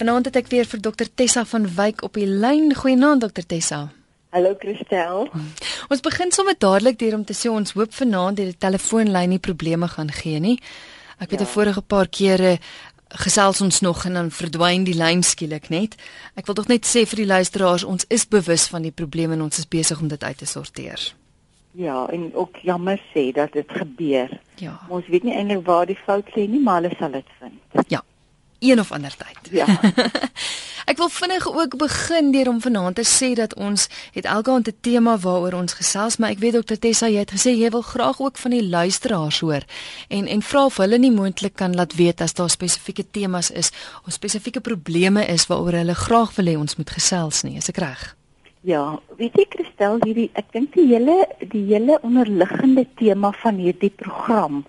Vanaand het ek weer vir Dr Tessa van Wyk op die lyn. Goeienaand Dr Tessa. Hallo Christel. Ons begin sommer dadelik deur om te sê ons hoop vanaand dat die telefoonlyn nie probleme gaan gee nie. Ek weet ja. die vorige paar kere gesels ons nog en dan verdwyn die lyn skielik net. Ek wil tog net sê vir die luisteraars, ons is bewus van die probleme en ons is besig om dit uit te sorteer. Ja, en ook jammer sê dat dit gebeur. Ja. Ons weet nie eintlik waar die fout lê nie, maar hulle sal dit vind. Ja een of ander tyd. Ja. ek wil vinnig ook begin deur om vanaand te sê dat ons het elkeen 'n tema waaroor ons gesels, maar ek weet Dr Tessa jy het gesê jy wil graag ook van die luisteraars hoor en en vra of hulle nie moontlik kan laat weet as daar spesifieke temas is of spesifieke probleme is waaroor hulle graag wil hê ons moet gesels nie. Is ek reg? Ja, weet jy Christel, hierdie ek dink die hele die hele onderliggende tema van hierdie program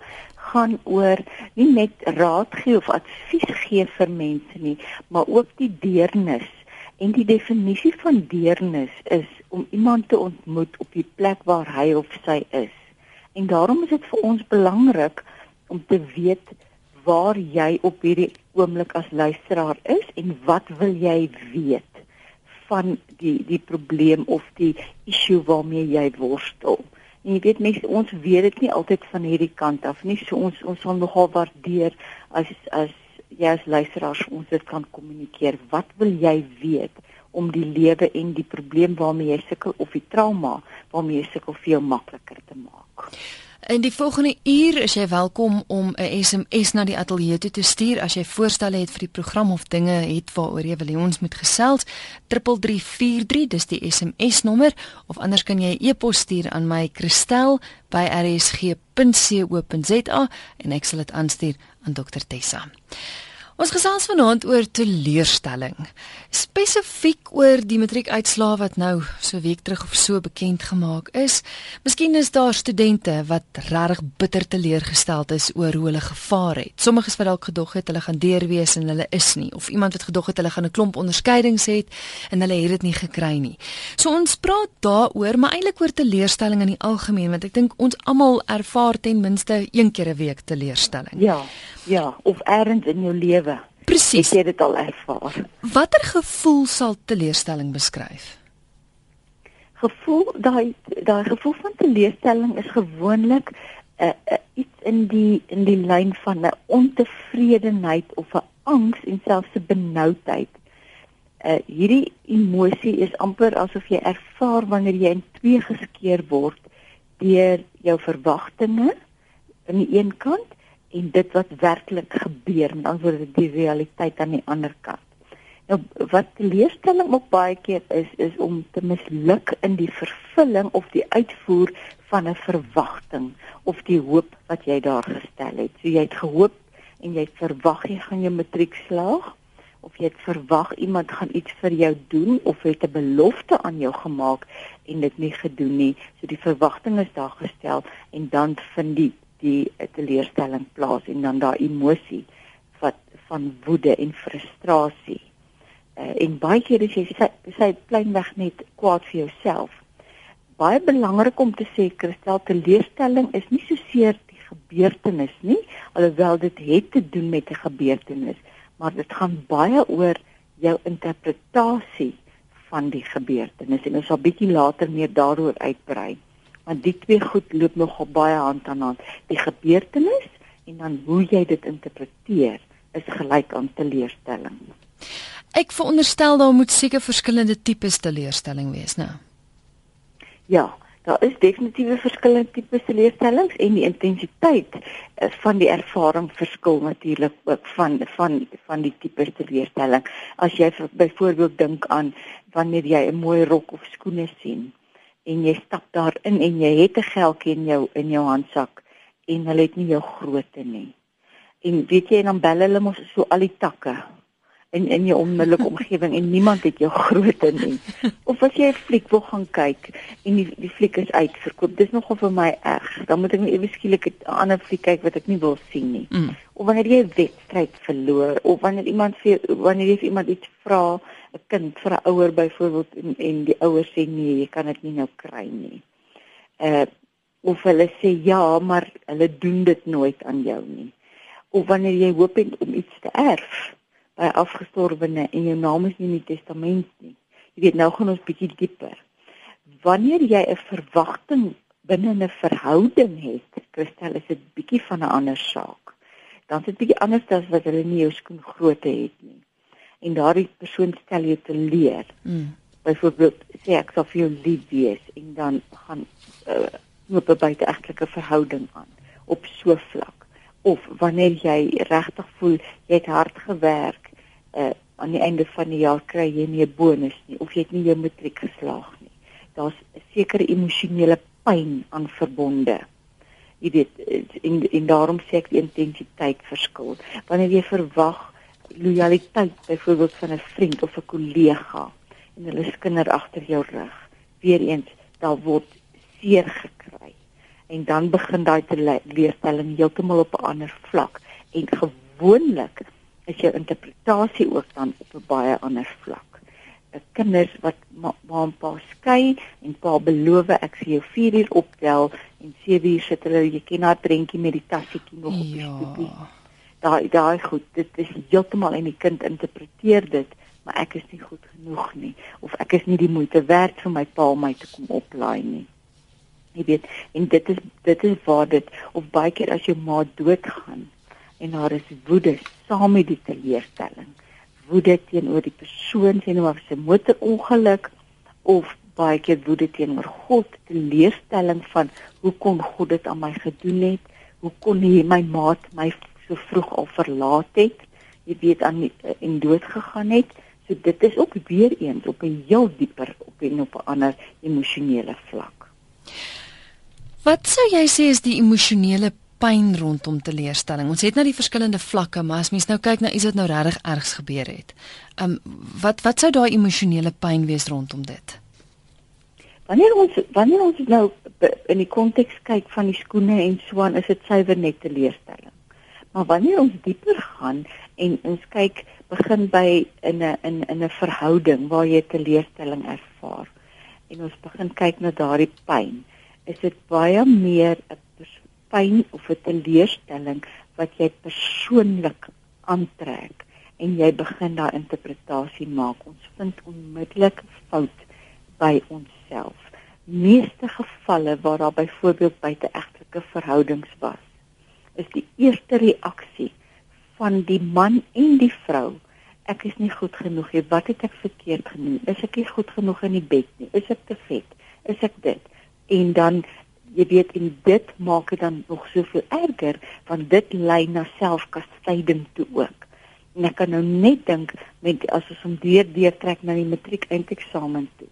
gaan oor nie net raad gee of advies gee vir mense nie, maar ook die deernis. En die definisie van deernis is om iemand te ontmoet op die plek waar hy of sy is. En daarom is dit vir ons belangrik om te weet waar jy op hierdie oomblik as luisteraar is en wat wil jy weet van die die probleem of die issue waarmee jy worstel. En jy weet mense ons weet dit nie altyd van hierdie kant af nie. So ons ons sal nogal waardeer as as jy as luisteraars ons dit kan kommunikeer. Wat wil jy weet om die lewe en die probleem waarmee jy sukkel of die trauma waarmee jy sukkel veel makliker te maak? In die volgende uur is jy welkom om 'n SMS na die ateljee toe te stuur as jy voorstelle het vir die program of dinge het waaroor jy wil hê ons moet gesels. 3343 dis die SMS nommer of anders kan jy 'n e e-pos stuur aan my kristel@rsg.co.za en ek sal dit aanstuur aan Dr Tessa. Ons gesels vanaand oor teleurstelling. Spesifiek oor die matriekuitslae wat nou so week terug of so bekend gemaak is. Miskien is daar studente wat regtig bitter teleurgesteld is oor hoe hulle gevaar het. Sommiges wat dalk gedog het hulle gaan deurwees en hulle is nie of iemand wat gedog het hulle gaan 'n klomp onderskeidings het en hulle het dit nie gekry nie. So ons praat daaroor, maar eintlik oor teleurstelling in die algemeen want ek dink ons almal ervaar ten minste een keer 'n week teleurstelling. Ja. Ja, of ergens in jou lewe. Presies. Ek het dit al ervaar. Watter gevoel sal teleurstelling beskryf? Gevoel, daai daai gevoel van teleurstelling is gewoonlik 'n uh, eh, uh, eh, iets in die in die lyn van 'n ontevredenheid of 'n angs en selfs 'n benoudheid. Uh hierdie emosie is amper asof jy ervaar wanneer jy in twee geskeur word deur jou verwagtinge aan die een kant en dit wat werklik gebeur en dan word dit die realiteit aan die ander kant. Nou wat die leerstelling ook baie keer is is om te misluk in die vervulling of die uitvoer van 'n verwagting of die hoop wat jy daar gestel het. So jy het gehoop en jy verwag jy gaan jou matriek slaag of jy verwag iemand gaan iets vir jou doen of het 'n belofte aan jou gemaak en dit nie gedoen nie. So die verwagting is daar gestel en dan vind die die teleurstelling plaas en dan daai emosie wat van woede en frustrasie. Uh, en baie keer as jy sê sy kleinweg net kwaad vir jouself. Baie belangrik om te sê Christel teleurstelling is nie so seer die gebeurtenis nie, alhoewel dit het te doen met 'n gebeurtenis, maar dit gaan baie oor jou interpretasie van die gebeurtenis en ons sal bietjie later meer daaroor uitbrei want die twee goed loop nogal baie hand aan hand. Die gebeurtenis en dan hoe jy dit interpreteer is gelyk aan teleurstelling. Ek veronderstel daar moet seker verskillende tipes teleurstelling wees, né? Ja, daar is definitief verskillende tipes teleurstellings en die intensiteit eh, van die ervaring verskil natuurlik ook van van van die tipes teleurstelling. As jy byvoorbeeld dink aan wanneer jy 'n mooi rok of skoene sien, en jy stap daarin en jy het 'n geldjie in jou in jou handsak en hulle het nie jou grootte nie. En weet jy dan bel hulle mos so al die takke in in jou onmiddellike omgewing en niemand het jou grootte nie. Of as jy 'n fliek wil gaan kyk en die die fliek is uitverkoop, dis nogal vir my erg. Dan moet ek net ewe skielik 'n ander fliek kyk wat ek nie wil sien nie. Mm. Of wanneer jy 'n wedstryd verloor of wanneer iemand vir wanneer jy vir iemand iets vra 'n kind vir 'n ouer byvoorbeeld en, en die ouer sê nee, jy kan dit nie nou kry nie. Uh of hulle sê ja, maar hulle doen dit nooit aan jou nie. Of wanneer jy hoop om iets te erf, by afgestorwene en jou naam is nie in die testament nie. Jy weet nou gaan ons bietjie dieper. Wanneer jy 'n verwagting binne 'n verhouding het, Christel, is dit bietjie van 'n ander saak. Dan is dit bietjie anders as wat hulle nie jou skoen grootte het nie. En daardie persoon stel jou te leer. Mm. Byvoorbeeld sê ek sou vir jou lief wees en dan gaan uh, oop 'n buiteegtelike verhouding aan op so vlak of wanneer jy regtig voel jy het hard gewerk uh, aan die einde van die jaar kry jy nie 'n bonus nie of jy het nie jou matriek geslaag nie daar's 'n sekere emosionele pyn aan verbonde jy weet in in daarom sê ek die intensiteit verskil wanneer jy verwag lojaliteit byvoorbeeld van 'n vriend of 'n kollega en hulle skinder agter jou rug weer eens daar word seer gekry. En dan begin daai leerstelling heeltemal op 'n ander vlak en gewoonlik is jou interpretasie ook dan op 'n baie ander vlak. 'n Kinders wat ma, ma en pa skei en pa beloof ek sien jou 4 uur optel en 7 uur sit hulle jy ken haar prentjie met die tassietjie nog op die stoepie. Daai daai goed, dit is heeltemal en die kind interpreteer dit maar ek is nie goed genoeg nie of ek is nie die moeite werd vir my pa om my te kom oplaai nie. Jy weet, en dit is dit is waar dit of baie keer as jou ma doodgaan en daar is woede saam met die teleurstelling. Woede teenoor die persoon of sy motorongeluk of baie keer woede teenoor God, teleurstelling van hoe kon God dit aan my gedoen het? Hoe kon hy my maat my so vroeg al verlaat het? Jy weet aan en dood gegaan het. So dit is ook weer eens op 'n heel dieper op 'n op 'n ander emosionele vlak. Wat sou jy sê is die emosionele pyn rondom teleurstelling? Ons het nou die verskillende vlakke, maar as mens nou kyk na iets wat nou regtig ergs gebeur het. Um wat wat sou daai emosionele pyn wees rondom dit? Wanneer ons wanneer ons nou in die konteks kyk van die skoene en swaan, is dit suiwer net teleurstelling. Maar wanneer ons dieper gaan en ons kyk begin by in 'n in in 'n verhouding waar jy teleurstelling ervaar en ons begin kyk na daardie pyn is dit baie meer 'n pyn of 'n teleurstelling wat jy persoonlik aantrek en jy begin daai interpretasie maak. Ons vind onmiddellik fout by onsself. Meeste gevalle waar daar byvoorbeeld buiteegtelike verhoudings was, is die eerste reaksie van die man en die vrou ek is nie goed genoeg nie. Wat het ek verkeerd gedoen? Is ek nie goed genoeg in die bed nie? Is ek te vet? Is ek dit? en dan jy weet en dit maak dit dan nog soveel erger want dit lei na selfkastyding toe ook. En ek kan nou net dink met as ons om deur deur trek na die matriek eindeksamen toe.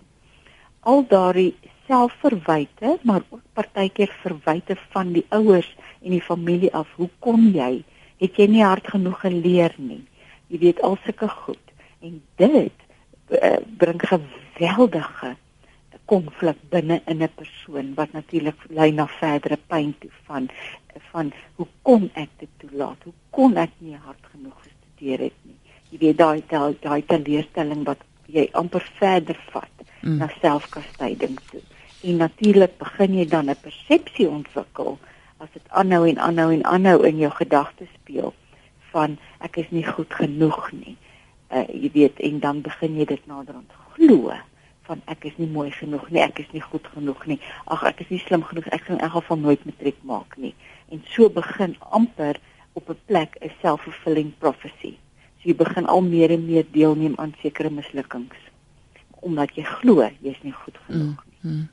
Al daardie selfverwyte, maar ook partykeer verwyte van die ouers en die familie af. Hoe kom jy? Het jy nie hard genoeg geleer nie? Jy weet al sulke goed en dit uh, bring geweldige konflik binne in 'n persoon wat natuurlik lei na verdere pyn toe van van hoe kon ek dit toelaat? Hoe kon ek nie hard genoeg gestudeer het nie? Jy weet daai daai daai teleurstelling wat jy amper verder vat mm. na selfkastyding toe. En natuurlik begin jy dan 'n persepsie ontwikkel as dit aanhou en aanhou en aanhou in jou gedagtes speel van ek is nie goed genoeg nie. Uh jy weet en dan begin jy dit naderhand glo van ek is nie mooi genoeg nie, ek is nie goed genoeg nie. Ag ek is nie slim genoeg, ek gaan in elk geval nooit matriek maak nie. En so begin amper op 'n plek 'n self-fulfilling prophecy. So jy begin al meer en meer deelneem aan sekere mislukkings omdat jy glo jy's nie goed genoeg nie. Mm, mm.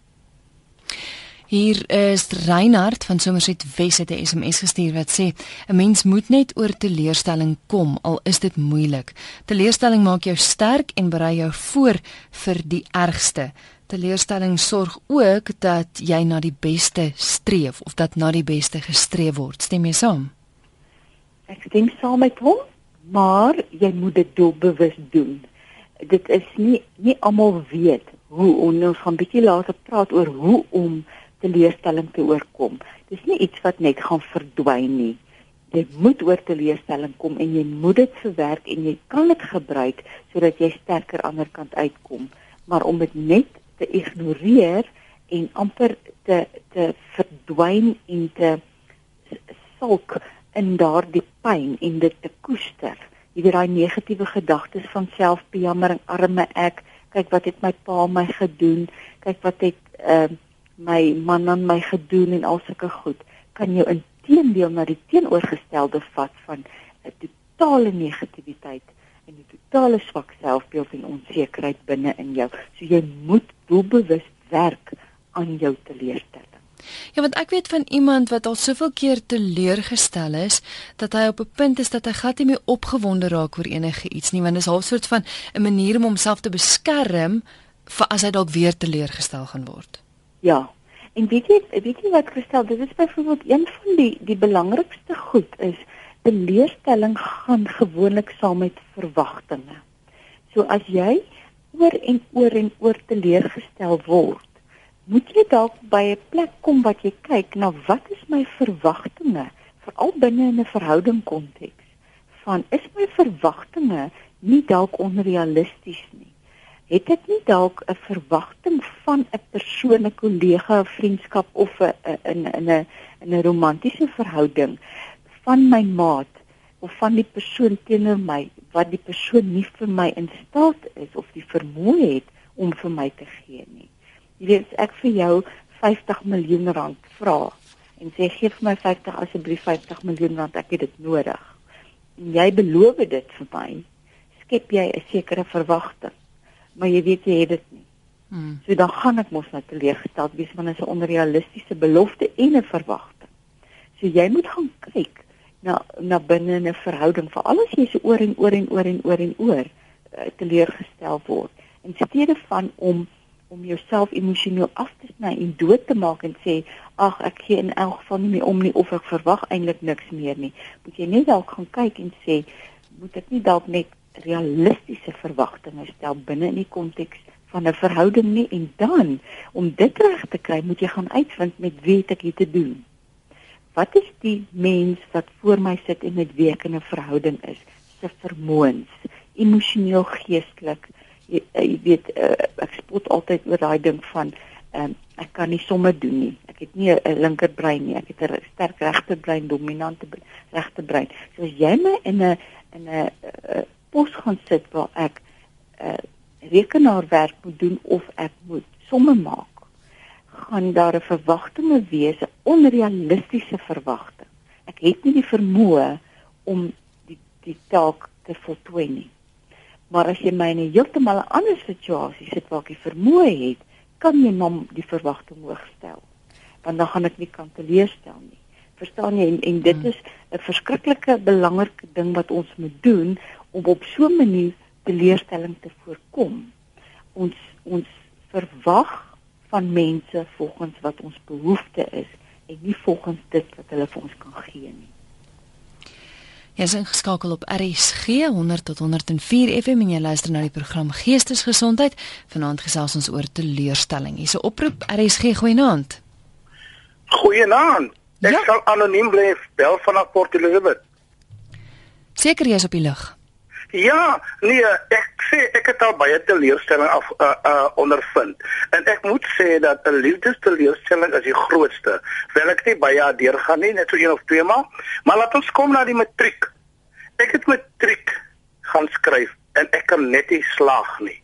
Hier is Reinhard van Somerset Wes het 'n SMS gestuur wat sê: "’n Mens moet net oor teleurstelling kom al is dit moeilik. Teleurstelling maak jou sterk en berei jou voor vir die ergste. Teleurstelling sorg ook dat jy na die beste streef of dat na die beste gestreef word. Stem jy saam?" Ek stem saam met hom, maar jy moet dit doelbewus doen. Dit is nie nie almal weet hoe ons gaan bietjie later praat oor hoe om teleurstelling te oorkom. Dis nie iets wat net gaan verdwyn nie. Jy moet oor teleurstelling kom en jy moet dit verwerk en jy kan dit gebruik sodat jy sterker aan die ander kant uitkom. Maar om dit net te ignoreer en amper te te verdwyn en te sulk in daardie pyn en dit te koester, jy weet daai negatiewe gedagtes van selfbejammering, arme ek, kyk wat het my pa my gedoen, kyk wat het ehm uh, my man aan my gedoen en al sulke goed, kan jou inteendeel na die teenoorgestelde vat van 'n totale negativiteit en 'n totale swak selfbeeld en onsekerheid binne in jou. So jy moet doelbewus werk aan jou teleurstelling. Ja, want ek weet van iemand wat al soveel keer teleurgestel is dat hy op 'n punt is dat hy glad nie meer opgewonde raak oor enige iets nie, want dit is half soort van 'n manier om homself te beskerm vir as hy dalk weer teleurgestel gaan word. Ja. En weet jy, weet jy wat gestel, dit is byvoorbeeld een van die die belangrikste goed is teleurstelling gaan gewoonlik saam met verwagtinge. So as jy oor en oor en oor teleurgestel word, moet jy dalk by 'n plek kom wat jy kyk na wat is my verwagtinge veral binne in 'n verhouding konteks van is my verwagtinge nie dalk onrealisties nie het ek nie dalk 'n verwagting van 'n persoon 'n kollega of vriendskap of 'n in in 'n in 'n romantiese verhouding van my maat of van die persoon teenoor my wat die persoon nie vir my in staat is of die vermoë het om vir my te gee nie? Jy weet ek vir jou 50 miljoen rand vra en sê gee vir my 50 asseblief 50 miljoen rand ek het dit nodig. En jy beloof dit vir my skep jy 'n sekere verwagting maar jy weet jy het dit nie. Hmm. so dan gaan ek mos nou teleeggestel wees want dit is 'n onrealistiese belofte en 'n verwagting. So jy moet gaan kyk na na binne 'n verhouding vir alles jy se oor en oor en oor en oor en oor uh, teleeggestel word. In steede van om om jouself emosioneel af te sny en dood te maak en sê ag ek gee in elk geval nie meer om nie of ek verwag eintlik niks meer nie. Moet jy net dalk gaan kyk en sê moet ek nie dalk net realistiese verwagtinge stel binne in die konteks van 'n verhouding nie en dan om dit reg te kry moet jy gaan uitvind met wie ek hier te doen wat is die mens wat voor my sit en met wie ek in 'n verhouding is se vermoëns emosioneel geestelik jy, eh, jy weet uh, ek spot altyd oor daai ding van um, ek kan nie sommer doen nie. Ek het nie 'n linkerbrein nie. Ek het 'n sterk regterbrein, dominante regterbrein. So as jy my in 'n in 'n uh, pos gaan sit waar ek 'n uh, rekenaarwerk moet doen of ek moet somme maak, gaan daar 'n verwagtinge wees, 'n onrealistiese verwagting. Ek het nie die vermoë om die die taak te voltooi nie. Maar as jy my in 'n heeltemal 'n ander situasie sit waar ek die vermoë het, kan jy hom die verwagting hoog stel. Want dan gaan ek nie kan teleurstel nie. Verstaan jy en, en dit hmm. is 'n verskriklike belangrike ding wat ons moet doen om op so 'n manier teleurstelling te voorkom. Ons ons verwag van mense volgens wat ons behoefte is en nie volgens dit wat hulle vir ons kan gee nie. Jy is ingeskakel op RSG 100 tot 104 FM en jy luister na die program Geestesgesondheid. Vanaand gesels ons oor teleurstelling. Hier's 'n oproep RSG goeienaand. Goeienaand. Ek ja? sal anoniem bly bel vanaf Port Elizabeth. Seker jy's op die lug. Ja, nee, ek sê ek het al baie teleurstelling af uh, uh ondervind. En ek moet sê dat 'n liefdesteleurstelling is die grootste. Wel ek nie baie deur gaan nie, net so een of twee maal, maar laat ons kom na die matriek. Ek het matriek gaan skryf en ek kan net nie slaag nie.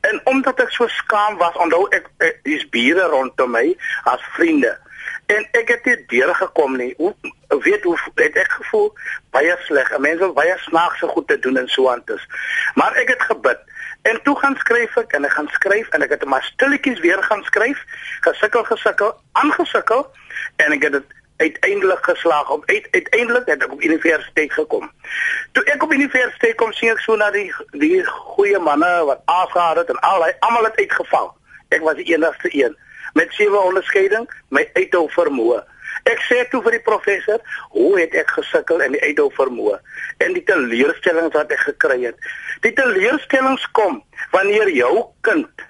En omdat ek so skaam was, onthou ek, ek dis bure rondom my as vriende en ek het nie deur gekom nie. Hoe weet hoe het ek gevoel baie sleg. Mense baie snaakse goed te doen en so aan dis. Maar ek het gebid en toe gaan skryf ek en ek gaan skryf en ek het maar stilletjies weer gaan skryf. Gesukkel gesukkel, aangesukkel en ek het dit uiteindelik geslaag om uit, uiteindelik het ek op universiteit gekom. Toe ek op universiteit kom sien ek so na die die goeie manne wat aasgehad het en al hy almal het uitgeval. Ek was die enigste een met sewe onderskeiding my uithou vermoë. Ek sê toe vir die professor, hoe het ek gesukkel in die uithou vermoë en die teleurstellings wat ek gekry het. Die teleurstellings kom wanneer jou kind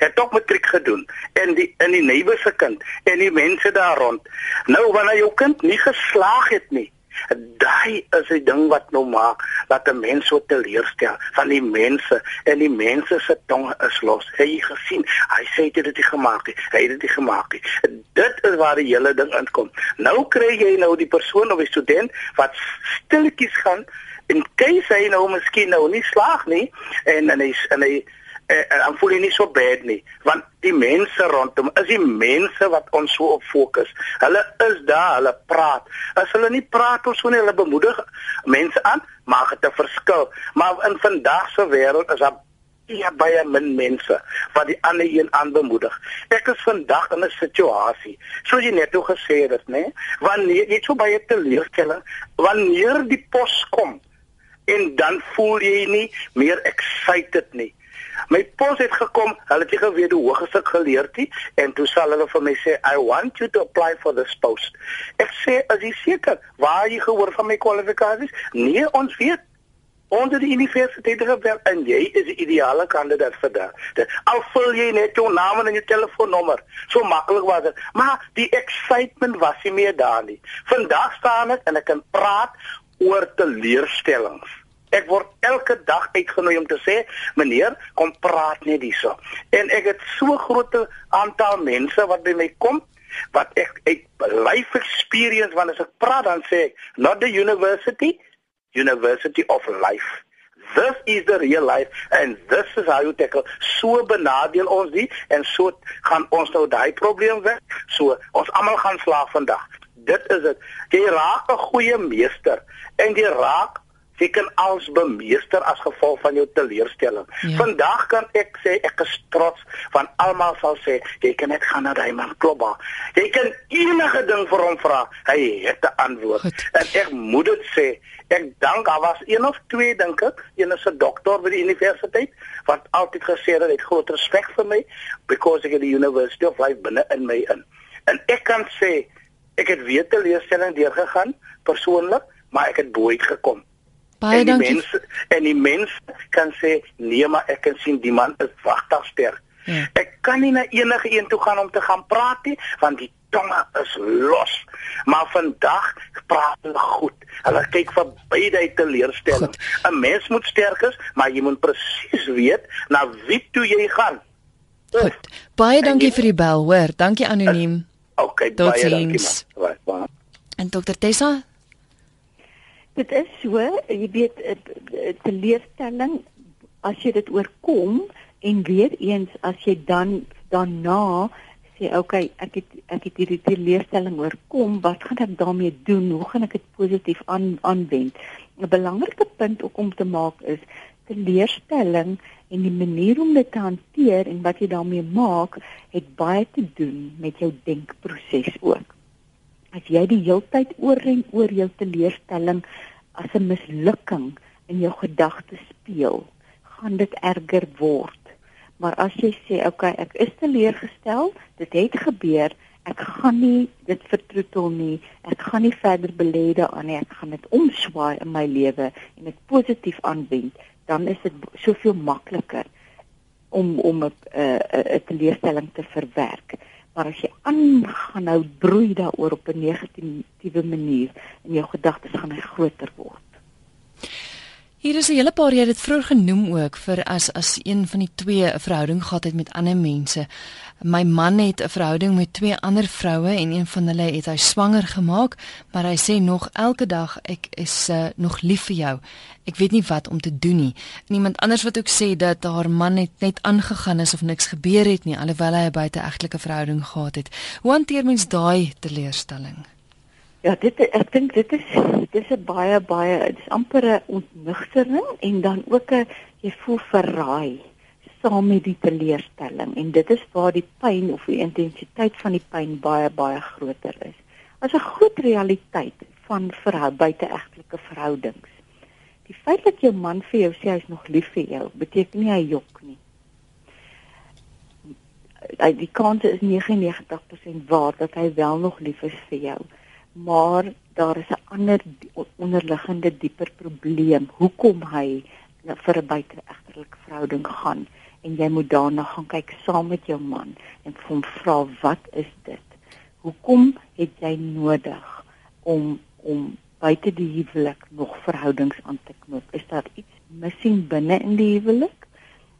het ook matriek gedoen en die in die neighbor se kind en die mense daar rond. Nou wanneer jou kind nie geslaag het nie, Daai is die ding wat nou maak dat 'n mens so teleurstel van die mense en die mense se tong is los. Het jy gesien? Hy sê dit het hy gemaak. Hy het dit gemaak. Dit is waar die hele ding inkom. Nou kry jy nou die persoon of die student wat stilletjies gaan in case hy nou miskien nou nie slaag nie en en hy en hy en dan voel hy nie so bad nie want die mense rondom is die mense wat ons so op fokus hulle is daar hulle praat as hulle nie praat of so nie hulle bemoedig mense aan maak dit 'n verskil maar in vandag se wêreld is daar ja baie min mense wat die ander een aanbemoedig. Ek is vandag in 'n situasie, soos jy net o gesê het, né? Wanneer jy so baie teleurstelling, wanneer die pos kom en dan voel jy nie meer excited nie. My pos het gekom, hulle het nie geweet hoe hoog ek geleer het nie en toe sal hulle vir my sê I want you to apply for this post. Ek sê as jy seker waar jy gehoor van my kwalifikasies? Nee, ons weet onder die universiteit gewerk en jy is die ideale kandidaat vir dit. Al vul jy net jou naam en jou telefoonnommer. So maklik was dit. Maar die excitement was nie meer daar nie. Vandag staan ek en ek kan praat oor teleurstellings. Ek word elke dag uitgenooi om te sê, "Meneer, kom praat net hierso." En ek het so groot aantal mense wat by my kom wat ek uit life experience wanneer ek praat dan sê ek, "Not the university, University of Life. This is the real life and this is how you tackle. So benadeel ons dit en so gaan ons nou daai probleem weg. So ons almal gaan slaag vandag. Dit is dit. Jy raak 'n goeie meester en jy raak jy kan alles bemeester as gevolg van jou teleurstelling. Ja. Vandag kan ek sê ek is trots van almal sal sê jy kan net gaan na daai man klopba. Jy kan enige ding vir hom vra, hy het 'n antwoord. Goed. En ek moet dit sê, ek dank daar was een of twee dink ek, een is 'n dokter by die universiteit wat altyd gesê het hy het groot respek vir my because ek het die University of Life binne in my in. En ek kan sê ek het weer teleurstelling deurgegaan persoonlik, maar ek het bo uit gekom. Baie en dankie. Mense, en die mens kan sê nee, maar ek kan sien die man is wagtig sterk. Ja. Ek kan nie na enige een toe gaan om te gaan praat nie, want die tonge is los. Maar vandag praat hulle goed. Hulle kyk verby die teleurstelling. 'n Mens moet sterk is, maar jy moet presies weet na wie toe jy gaan. Goed. Baie dankie vir die bel, hoor. Dankie anoniem. Okay, Tot baie dankie. ziens. man. Baie, baie. En dokter Tessa, Dit is so, jy weet eh, eh, teleurstelling as jy dit oorkom en weer eens as jy dan daarna sê okay, ek het ek het hierdie teleurstelling oorkom, wat gaan ek daarmee doen? Hoe gaan ek dit positief aan aanwend? 'n Belangrike punt ook om te maak is teleurstelling en die manier om dit te hanteer en wat jy daarmee maak, het baie te doen met jou denkproses ook as jy die heeltyd oor en oor jou teleurstelling as 'n mislukking in jou gedagtes speel, gaan dit erger word. Maar as jy sê, "Oké, okay, ek is teleurgestel, dit het gebeur, ek gaan nie dit vertroetel nie, ek gaan nie verder belê daaraan nie, ek gaan dit omswaai in my lewe en dit positief aanwend," dan is dit soveel makliker om om 'n 'n teleurstelling te verwerk maar as jy aangaan nou broei daaroor op 'n negatiewe manier en jou gedagtes gaan hy groter word. Hier is 'n hele paar jy het dit vroeër genoem ook vir as as een van die twee 'n verhouding gehad het met ander mense. My man het 'n verhouding met twee ander vroue en een van hulle het hy swanger gemaak, maar hy sê nog elke dag ek is uh, nog lief vir jou. Ek weet nie wat om te doen nie. En iemand anders wat ook sê dat haar man net net aangegaan is of niks gebeur het nie alhoewel hy 'n buiteegtelike verhouding gehad het. Hoe hanteer mens daai teleurstelling? Ja, dit ek dink dit is dit is 'n baie baie dit is amper 'n ontnugtering en dan ook 'n jy voel verraai saam met die teleurstelling en dit is waar die pyn of die intensiteit van die pyn baie baie groter is. As 'n groot realiteit van verhou buiteegtelike verhoudings. Die feit dat jou man vir jou sê hy's nog lief vir jou, beteken nie hy jok nie. Hy die kans is 99% waar dat hy wel nog lief is vir jou maar daar is 'n ander onderliggende dieper probleem. Hoekom hy vir 'n buiteegtelike verhouding gaan en jy moet daarna gaan kyk saam met jou man en vir hom vra wat is dit? Hoekom het jy nodig om om buite die huwelik nog verhoudings aan te knoop? Is daar iets missing binne in die huwelik?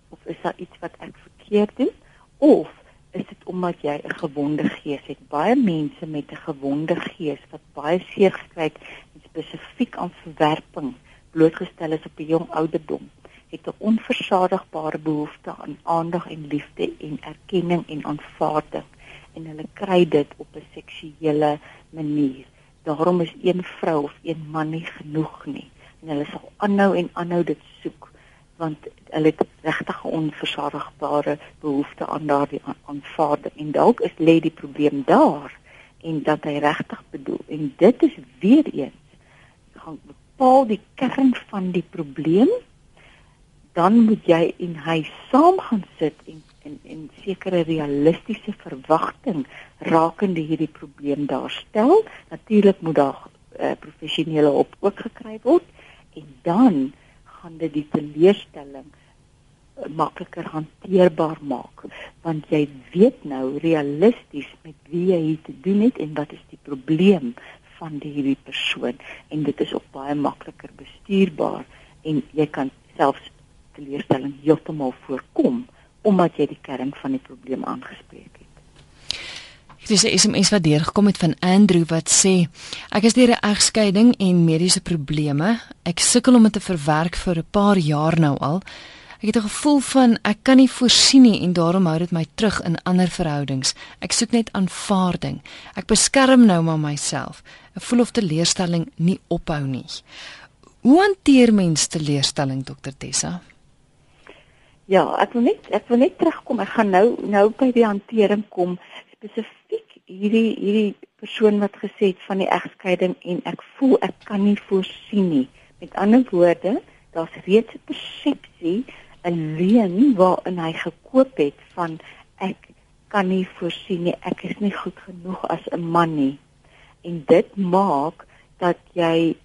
Of is daar iets wat ek verkeerd doen? Of is dit omdat jy 'n gewonde gees het. Baie mense met 'n gewonde gees wat baie seer gekry het spesifiek aan verwerping blootgestel is op 'n jong ouderdom, het 'n onversadigbare behoefte aan aandag en liefde en erkenning en aanvaarding en hulle kry dit op 'n seksuele manier. Daarom is een vrou of een man nie genoeg nie en hulle sal aanhou en aanhou dit soek want hulle het regtig 'n onversadigbare behoefte aan daardie aanvaarding en dalk is lê die probleem daar en dat hy regtig bedoel en dit is weer eens gaan bepaal die kern van die probleem dan moet jy en hy saam gaan sit en en en sekere realistiese verwagting rakende hierdie probleem daarstel. Natuurlik moet daar uh, professionele hulp ook gekry word en dan gaan dit die teleurstelling uh, makliker hanteerbaar maak want jy weet nou realisties met wie jy hier te doen het en wat is die probleem van die hierdie persoon en dit is op baie makliker bestuurbaar en jy kan selfs teleurstelling heeltemal voorkom omdat jy die kern van die probleem aangespreek het. Dit is 'n SMS wat deurgekom het van Andrew wat sê: Ek is deur 'n egskeiding en mediese probleme. Ek sukkel om dit te verwerk vir 'n paar jaar nou al. Ek het 'n gevoel van ek kan nie voorsien nie en daarom hou dit my terug in ander verhoudings. Ek soek net aanvaarding. Ek beskerm nou maar myself. Ek voel of teleurstelling nie ophou nie. Hoe hanteer mens teleurstelling, Dr Tessa? Ja, ek wil net ek wil net terugkom. Ek gaan nou nou by die hantering kom spesifiek hierdie hierdie persoon wat gesê het van die egskeiding en ek voel ek kan nie voorsien nie. Met ander woorde, daar's reeds 'n persepsie, 'n leuen waarin hy gekoop het van ek kan nie voorsien nie. Ek is nie goed genoeg as 'n man nie. En dit maak dat jy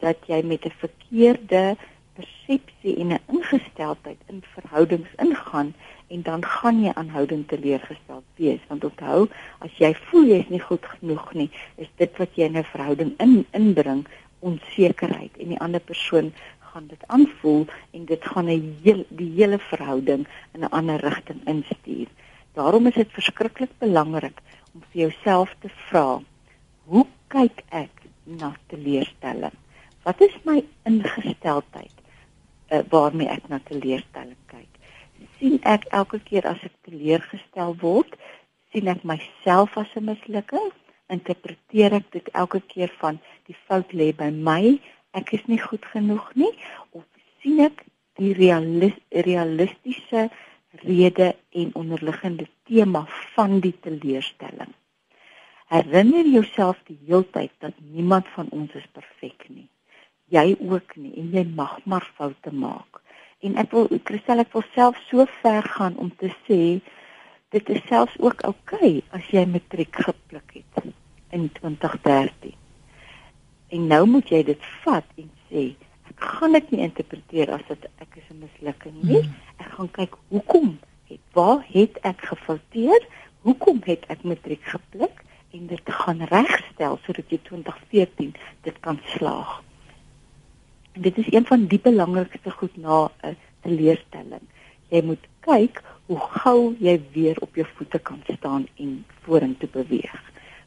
dat jy met 'n verkeerde persepsie en 'n ingesteldheid in verhoudings ingaan en dan gaan jy aanhoudend teleurgesteld wees want onthou as jy voel jy is nie goed genoeg nie is dit wat jy in 'n verhouding in inbring onsekerheid en die ander persoon gaan dit aanvoel en dit gaan 'n heel die hele verhouding in 'n ander rigting instuur. Daarom is dit verskriklik belangrik om vir jouself te vra: Hoe kyk ek na teleurstelling? Wat is my ingesteldheid? uh, waarmee ek na teleurstelling kyk. Sien ek elke keer as ek teleurgestel word, sien ek myself as 'n mislukking, interpreteer ek dit elke keer van die fout lê by my, ek is nie goed genoeg nie of sien ek die realis realistiese rede en onderliggende tema van die teleurstelling. Herinner jouself die heeltyd dat niemand van ons is perfek nie jy ook nie en jy mag maar foute maak. En ek wil Christel ek wil self so ver gaan om te sê dit is selfs ook oukei okay as jy matriek gepluk het in 2013. En nou moet jy dit vat en sê ek gaan dit nie interpreteer as dit ek is 'n mislukking nie. Hmm. Ek gaan kyk hoekom het waar het ek gefouteer? Hoekom het ek matriek gepluk? en dit gaan regstel sodat jy 2014 dit kan slaag. Dit is een van die belangrikste goed na 'n teleurstelling. Jy moet kyk hoe gou jy weer op jou voete kan staan en vorentoe beweeg.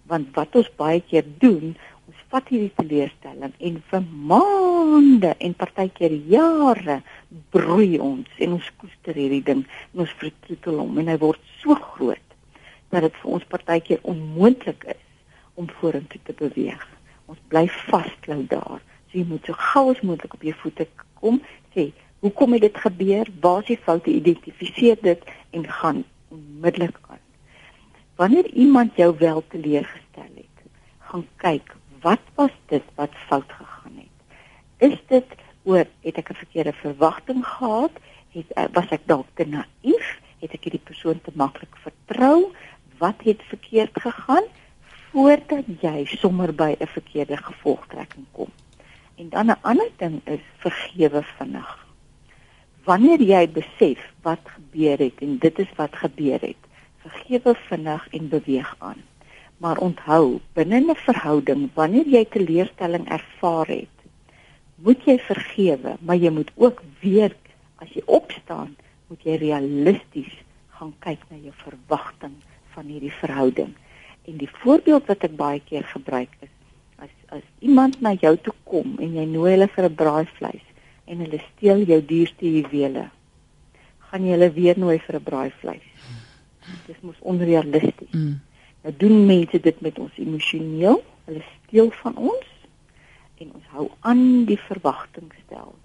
Want wat ons baie keer doen, ons vat hierdie teleurstelling en vir maande en partykeer jare broei ons en ons koester hierdie ding en ons vertroetel hom en hy word so groot dat dit vir ons partykeer onmoontlik is om vorentoe te beweeg. Ons bly vasklou daar So jy moet so gou as moontlik op jou voete kom, sê, "Hoekom het dit gebeur? Waar is die foute? Identifiseer dit en gaan onmiddellik aan." Wanneer iemand jou wel teleurgestel het, gaan kyk, wat was dit wat fout gegaan het? Is dit oor het ek 'n verkeerde verwagting gehad? Het eh, was ek dalk te naïef? Het ek hierdie persoon te maklik vertrou? Wat het verkeerd gegaan? voordat jy sommer by 'n verkeerde gevolgtrekking kom. En dan 'n ander ding is vergewe vinnig. Wanneer jy besef wat gebeur het en dit is wat gebeur het, vergewe vinnig en beweeg aan. Maar onthou, binne 'n verhouding, wanneer jy teleurstelling ervaar het, moet jy vergewe, maar jy moet ook weer as jy opstaan, moet jy realisties gaan kyk na jou verwagting van hierdie verhouding. En die voorbeeld wat ek baie keer gebruik is as as iemand na jou toe kom en jy nooi hulle vir 'n braaivleis en hulle steel jou duurste juwele, gaan jy hulle weer nooi vir 'n braaivleis. Dit is mos onrealisties. Mm. Nou doen mense dit met ons emosioneel. Hulle steel van ons en ons hou aan die verwagtingstel.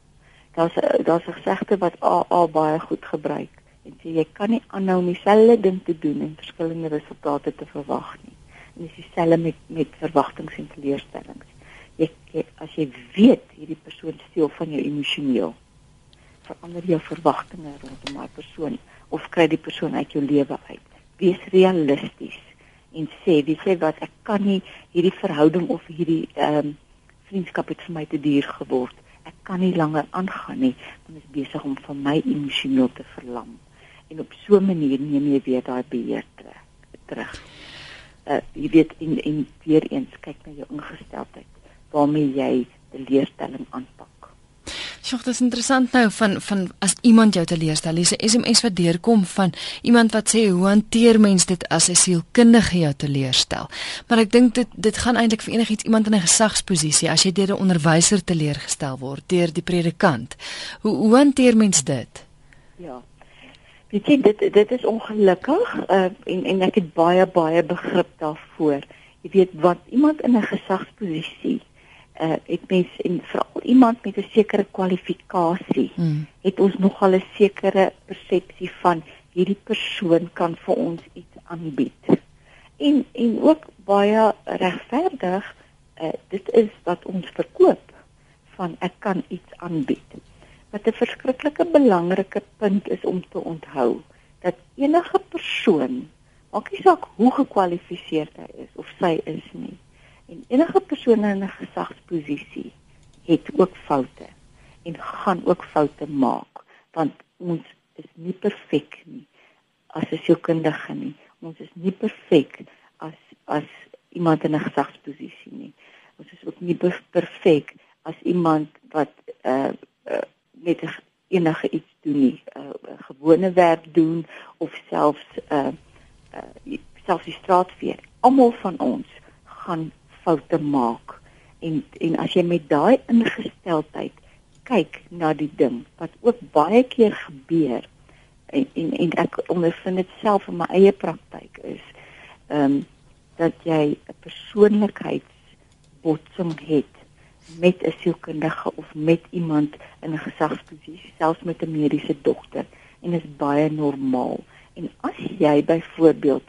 Daar's daar's 'n gesegde wat AA baie goed gebruik en sê jy kan nie aanhou om dieselfde ding te doen en verskillende resultate te verwag nie. Dis dieselfde met met verwagtinge en teleurstellings. Jy, jy as jy weet hierdie persoon steel van jou emosioneel verander jou verwagtinge rondom daai persoon of kry die persoon uit jou lewe uit. Wees realisties en sê, wie sê wat ek kan nie hierdie verhouding of hierdie ehm um, vriendskap het vir my te duur geword. Ek kan nie langer aangaan nie, want dit is besig om vir my emosioneel te verlam. En op so 'n manier neem jy weer daai beheer terug. Uh jy weet in in weer eens kyk na jou ingesteldheid waarmee jy die leerstelling aanpak. Sjoe, dit is interessant nou van van as iemand jou teleurstel, hier's 'n SMS wat deurkom van iemand wat sê hoe hanteer mens dit as 'n sielkundige jou teleurstel. Maar ek dink dit dit gaan eintlik vir enigiets iemand in 'n gesagsposisie as jy deur 'n onderwyser teleurgestel word, deur die predikant. Hoe hoe hanteer mens dit? Ja. Weet jy dit dit is ongelukkig uh, en en ek het baie baie begrip daarvoor. Jy weet wat iemand in 'n gesagsposisie uh, het mens en veral iemand met 'n sekere kwalifikasie hmm. het ons nogal 'n sekere persepsie van hierdie persoon kan vir ons iets aanbied. En en ook baie regverdig uh, dit is wat ons verkoop van ek kan iets aanbied. Wat 'n verskriklike belangrike punt is om te onthou dat enige persoon, maak nie saak hoe gekwalifiseerd hy is of sy is nie, En enige persoon in 'n gesagsposisie het ook foute en gaan ook foute maak want ons is nie perfek nie as 'n sielkundige nie. Ons is nie perfek as as iemand in 'n gesagsposisie nie. Ons is ook nie perfek as iemand wat uh, uh met enige iets doen nie, 'n uh, gewone werk doen of selfs uh uh selfs die straatveer. Almal van ons gaan foute maak. En en as jy met daai ingesteldheid kyk na die ding wat ook baie keer gebeur en en, en ek ondervind dit self in my eie praktyk is ehm um, dat jy 'n persoonlikheidsbotsing het met 'n sielkundige of met iemand in 'n gesagsposisie, selfs met 'n mediese dokter en dit is baie normaal. En as jy byvoorbeeld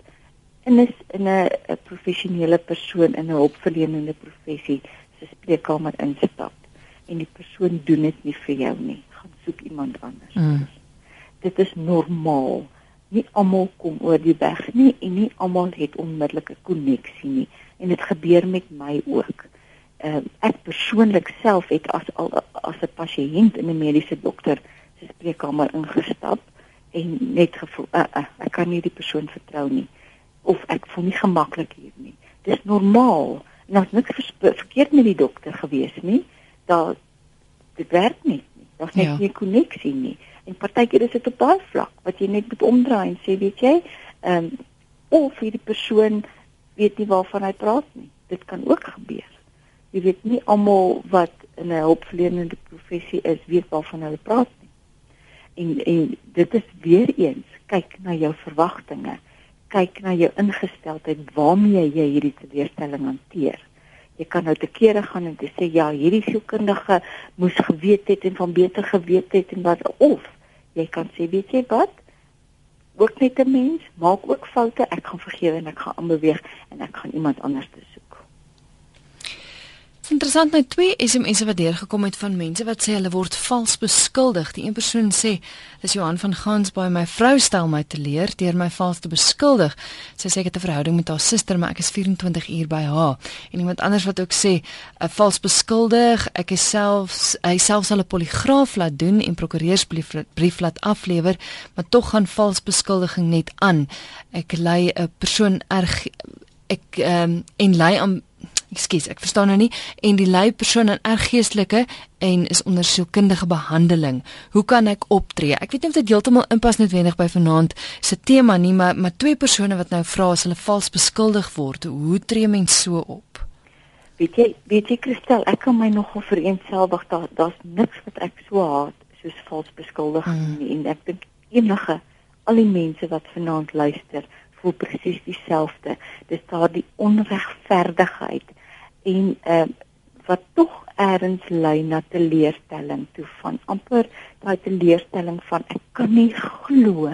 en is in 'n professionele persoon in 'n hulpverlenende professie se spreekkamer instap en die persoon doen dit nie vir jou nie, gaan soek iemand anders. Mm. Dit is normaal. Nie almal kom oor die weg nie en nie almal het onmiddellike koneksie nie en dit gebeur met my ook. Uh, ek persoonlik self het as al as 'n pasiënt in 'n mediese dokter se spreekkamer ingestap en net gevoel uh, uh, ek kan nie die persoon vertrou nie of ek voel nie gemaklik hier nie. Dis normaal. En as niks verkeerd met die dokter gewees nie, dan dit werk nie. Daar's net ja. nie 'n koneksie nie. En partykeer is dit op daai vlak wat jy net moet omdraai en sê, weet jy, ehm um, of hierdie persoon weet nie waarvan hy praat nie. Dit kan ook gebeur. Jy weet nie almal wat in 'n hulpverlenende professie is, weet waarvan hulle praat nie. En en dit is weer eens kyk na jou verwagtinge kyk na jou ingesteldheid waarmee jy hierdie teleurstelling hanteer. Jy kan nou te kere gaan en te sê ja, hierdie sielkundige moes geweet het en van beter geweet het en wat of jy kan sê weet jy wat? Ook net 'n mens maak ook foute. Ek gaan vergewe en ek gaan aanbeweeg en ek gaan iemand anders te Interessant nou twee SMS'e wat deurgekom het van mense wat sê hulle word vals beskuldig. Die een persoon sê, "Dis Johan van Gansbaai, my vrou stel my te leer deur my vals te beskuldig." Sy sê ek het 'n verhouding met haar suster, maar ek is 24 uur by haar. En iemand anders wat ook sê, "’n Vals beskuldig, ek is selfs hy self sal 'n poligraaf laat doen en prokureursbrief brief laat aflewer, maar tog gaan vals beskuldiging net aan. Ek lei 'n persoon erg ek um, en lei aan Ekskuus, ek verstaan nou nie en die lui persoon in erg geestelike en is onder sielkundige behandeling. Hoe kan ek optree? Ek weet nie of dit heeltemal inpas noodwendig by vanaand se tema nie, maar maar twee persone wat nou vra as hulle vals beskuldig word, hoe tree mens so op? Weet jy, weet jy Christel, ek kan my nogal vereenselwig daar daar's niks wat ek so haat soos vals beskuldiging mm. nie en ek dink enige al die mense wat vanaand luister voel presies dieselfde. Dis daardie onregverdigheid en uh, wat tog eers lei na teleurstelling toe van amper daai teleurstelling van ek kan nie glo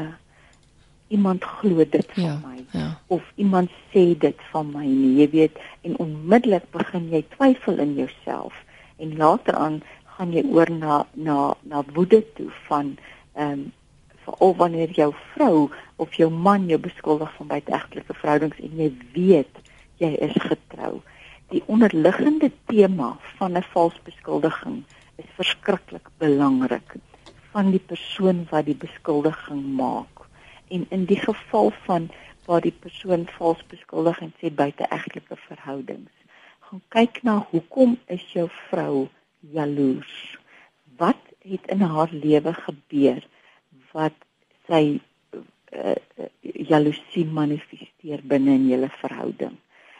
iemand glo dit van ja, my ja. of iemand sê dit van my nie jy weet en onmiddellik begin jy twyfel in jouself en later aan gaan jy oor na na na woede toe van ehm um, veral wanneer jou vrou of jou man jou beskuldig van buiteegtelike verhoudings en jy weet jy is getrou die onderliggende tema van 'n vals beskuldiging is verskriklik belangrik van die persoon wat die beskuldiging maak. En in die geval van waar die persoon vals beskuldig en sê buiteegtelike verhoudings gaan kyk na hoekom is jou vrou jaloers? Wat het in haar lewe gebeur wat sy uh, jaloesie manifesteer binne in julle verhouding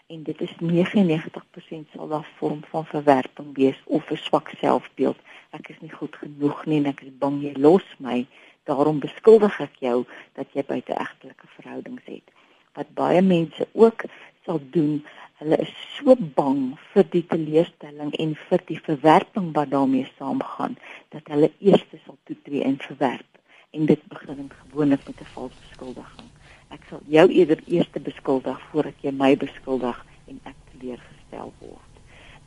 en dit is 99% sal daar vorm van verwerping wees of 'n swak selfbeeld ek is nie goed genoeg nie en ek is bang jy los my daarom beskuldig ek jou dat jy buiteegtelike verhoudings het. Wat baie mense ook sal doen, hulle is so bang vir die teleurstelling en vir die verwerping wat daarmee saamgaan dat hulle eers sal toetree en verwerp en dit begin gewoonlik met 'n valse beskuldiging. Ek sal jou eerder eers beskuldig voordat jy my beskuldig en ek teleurgestel word.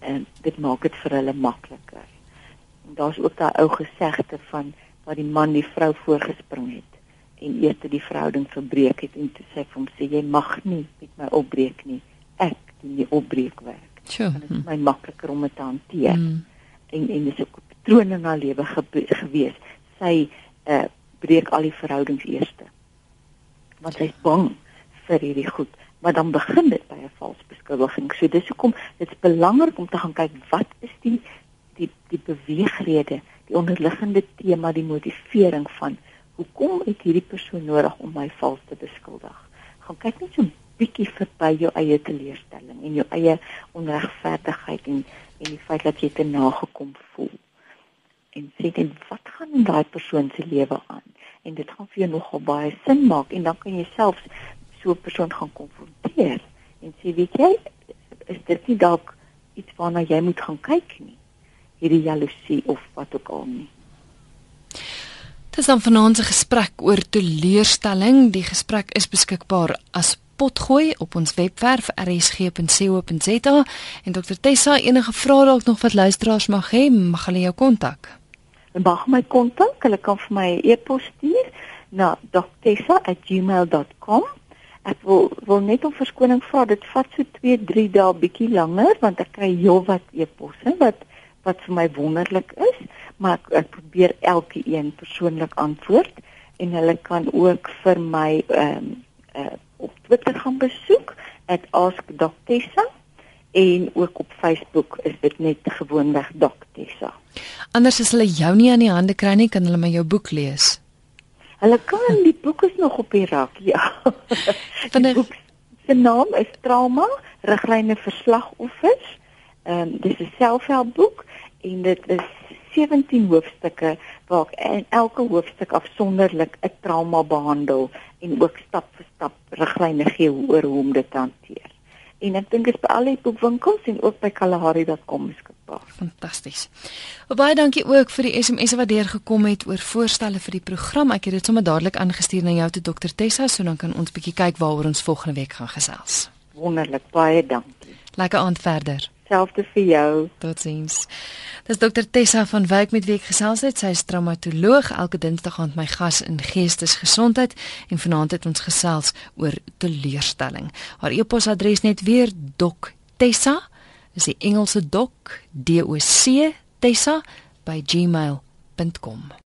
En dit maak dit vir hulle makliker. En daar's ook daai ou gesegde van waar die man die vrou voorgespring het en eers die verhouding verbreek het en toe sê vir hom sê jy mag nie met my opbreek nie ek doen die opbreekwerk sure. dit is my makliker om dit te hanteer mm. en en dis 'n patroon in haar lewe gewees sy uh, breek al die verhoudings eers want sy's bang vir hierdie goed maar dan begin dit by 'n vals beskuldiging so dis hoekom dit's belangrik om te gaan kyk wat is die die die beweegrede die onderliggende tema, die motivering van hoekom het hierdie persoon nodig om my vals te beskuldig. Gaan kyk net so 'n bietjie verby jou eie teleurstelling en jou eie onregverdigheid en en die feit dat jy te nagekom voel. En sê net wat gaan in daai persoon se lewe aan? En dit gaan vir jou nogal baie sin maak en dan kan jy selfs so 'n persoon gaan konfronteer en sê weet jy is dit nie dalk iets waarna jy moet gaan kyk nie hierdie jaloesie of wat ook al nie. Dis dan vanaand se gesprek oor teleurstelling. Die gesprek is beskikbaar as potgooi op ons webwerf rsg.co.za en Dr Tessa enige vrae dalk nog wat luisteraars mag hê, mag hulle jou kontak. Mag my kontak, hulle kan vir my 'n e e-pos stuur na drtessa@gmail.com. Ek wil wil net om verskoning vra, dit vat so 2-3 dae bietjie langer want ek kry heelwat e-posse wat wat vir my wonderlik is, maar ek, ek probeer elke een persoonlik antwoord en hulle kan ook vir my ehm um, uh, op Twitter gaan besoek @askdoktessa en ook op Facebook is dit net gewoonweg doktessa. Anders as hulle jou nie aan die hande kry nie, kan hulle my jou boek lees. Hulle kan die boek is nog op die rak, ja. Van die boek se naam is Trauma, riglyne vir slagoffers. Ehm um, dis 'n selfhelpboek en dit is 17 hoofstukke waar ek in elke hoofstuk afsonderlik 'n trauma behandel en ook stap vir stap riglyne gee oor hoe om dit te hanteer. En ek dink dit is by al die boekwinkels en ook by kalahari.com beskikbaar. Fantasties. Baie dankie ook vir die SMS'e wat deurgekom het oor voorstelle vir die program. Ek het dit sommer dadelik aangestuur na jou te Dr Tessa, so dan kan ons bietjie kyk waaroor ons volgende week gaan gesels. Wonderlik, baie dankie. Lekker aand verder. Selfde vir jou. Totsiens. Dis dokter Tessa van Wyk met wie ek gesels het. Sy is traumatoloog. Elke Dinsdag aan my gas in Geestesgesondheid en vanaand het ons gesels oor teleurstelling. Haar e-posadres net weer doktessa, dis die Engelse dok D O C Tessa by gmail.com.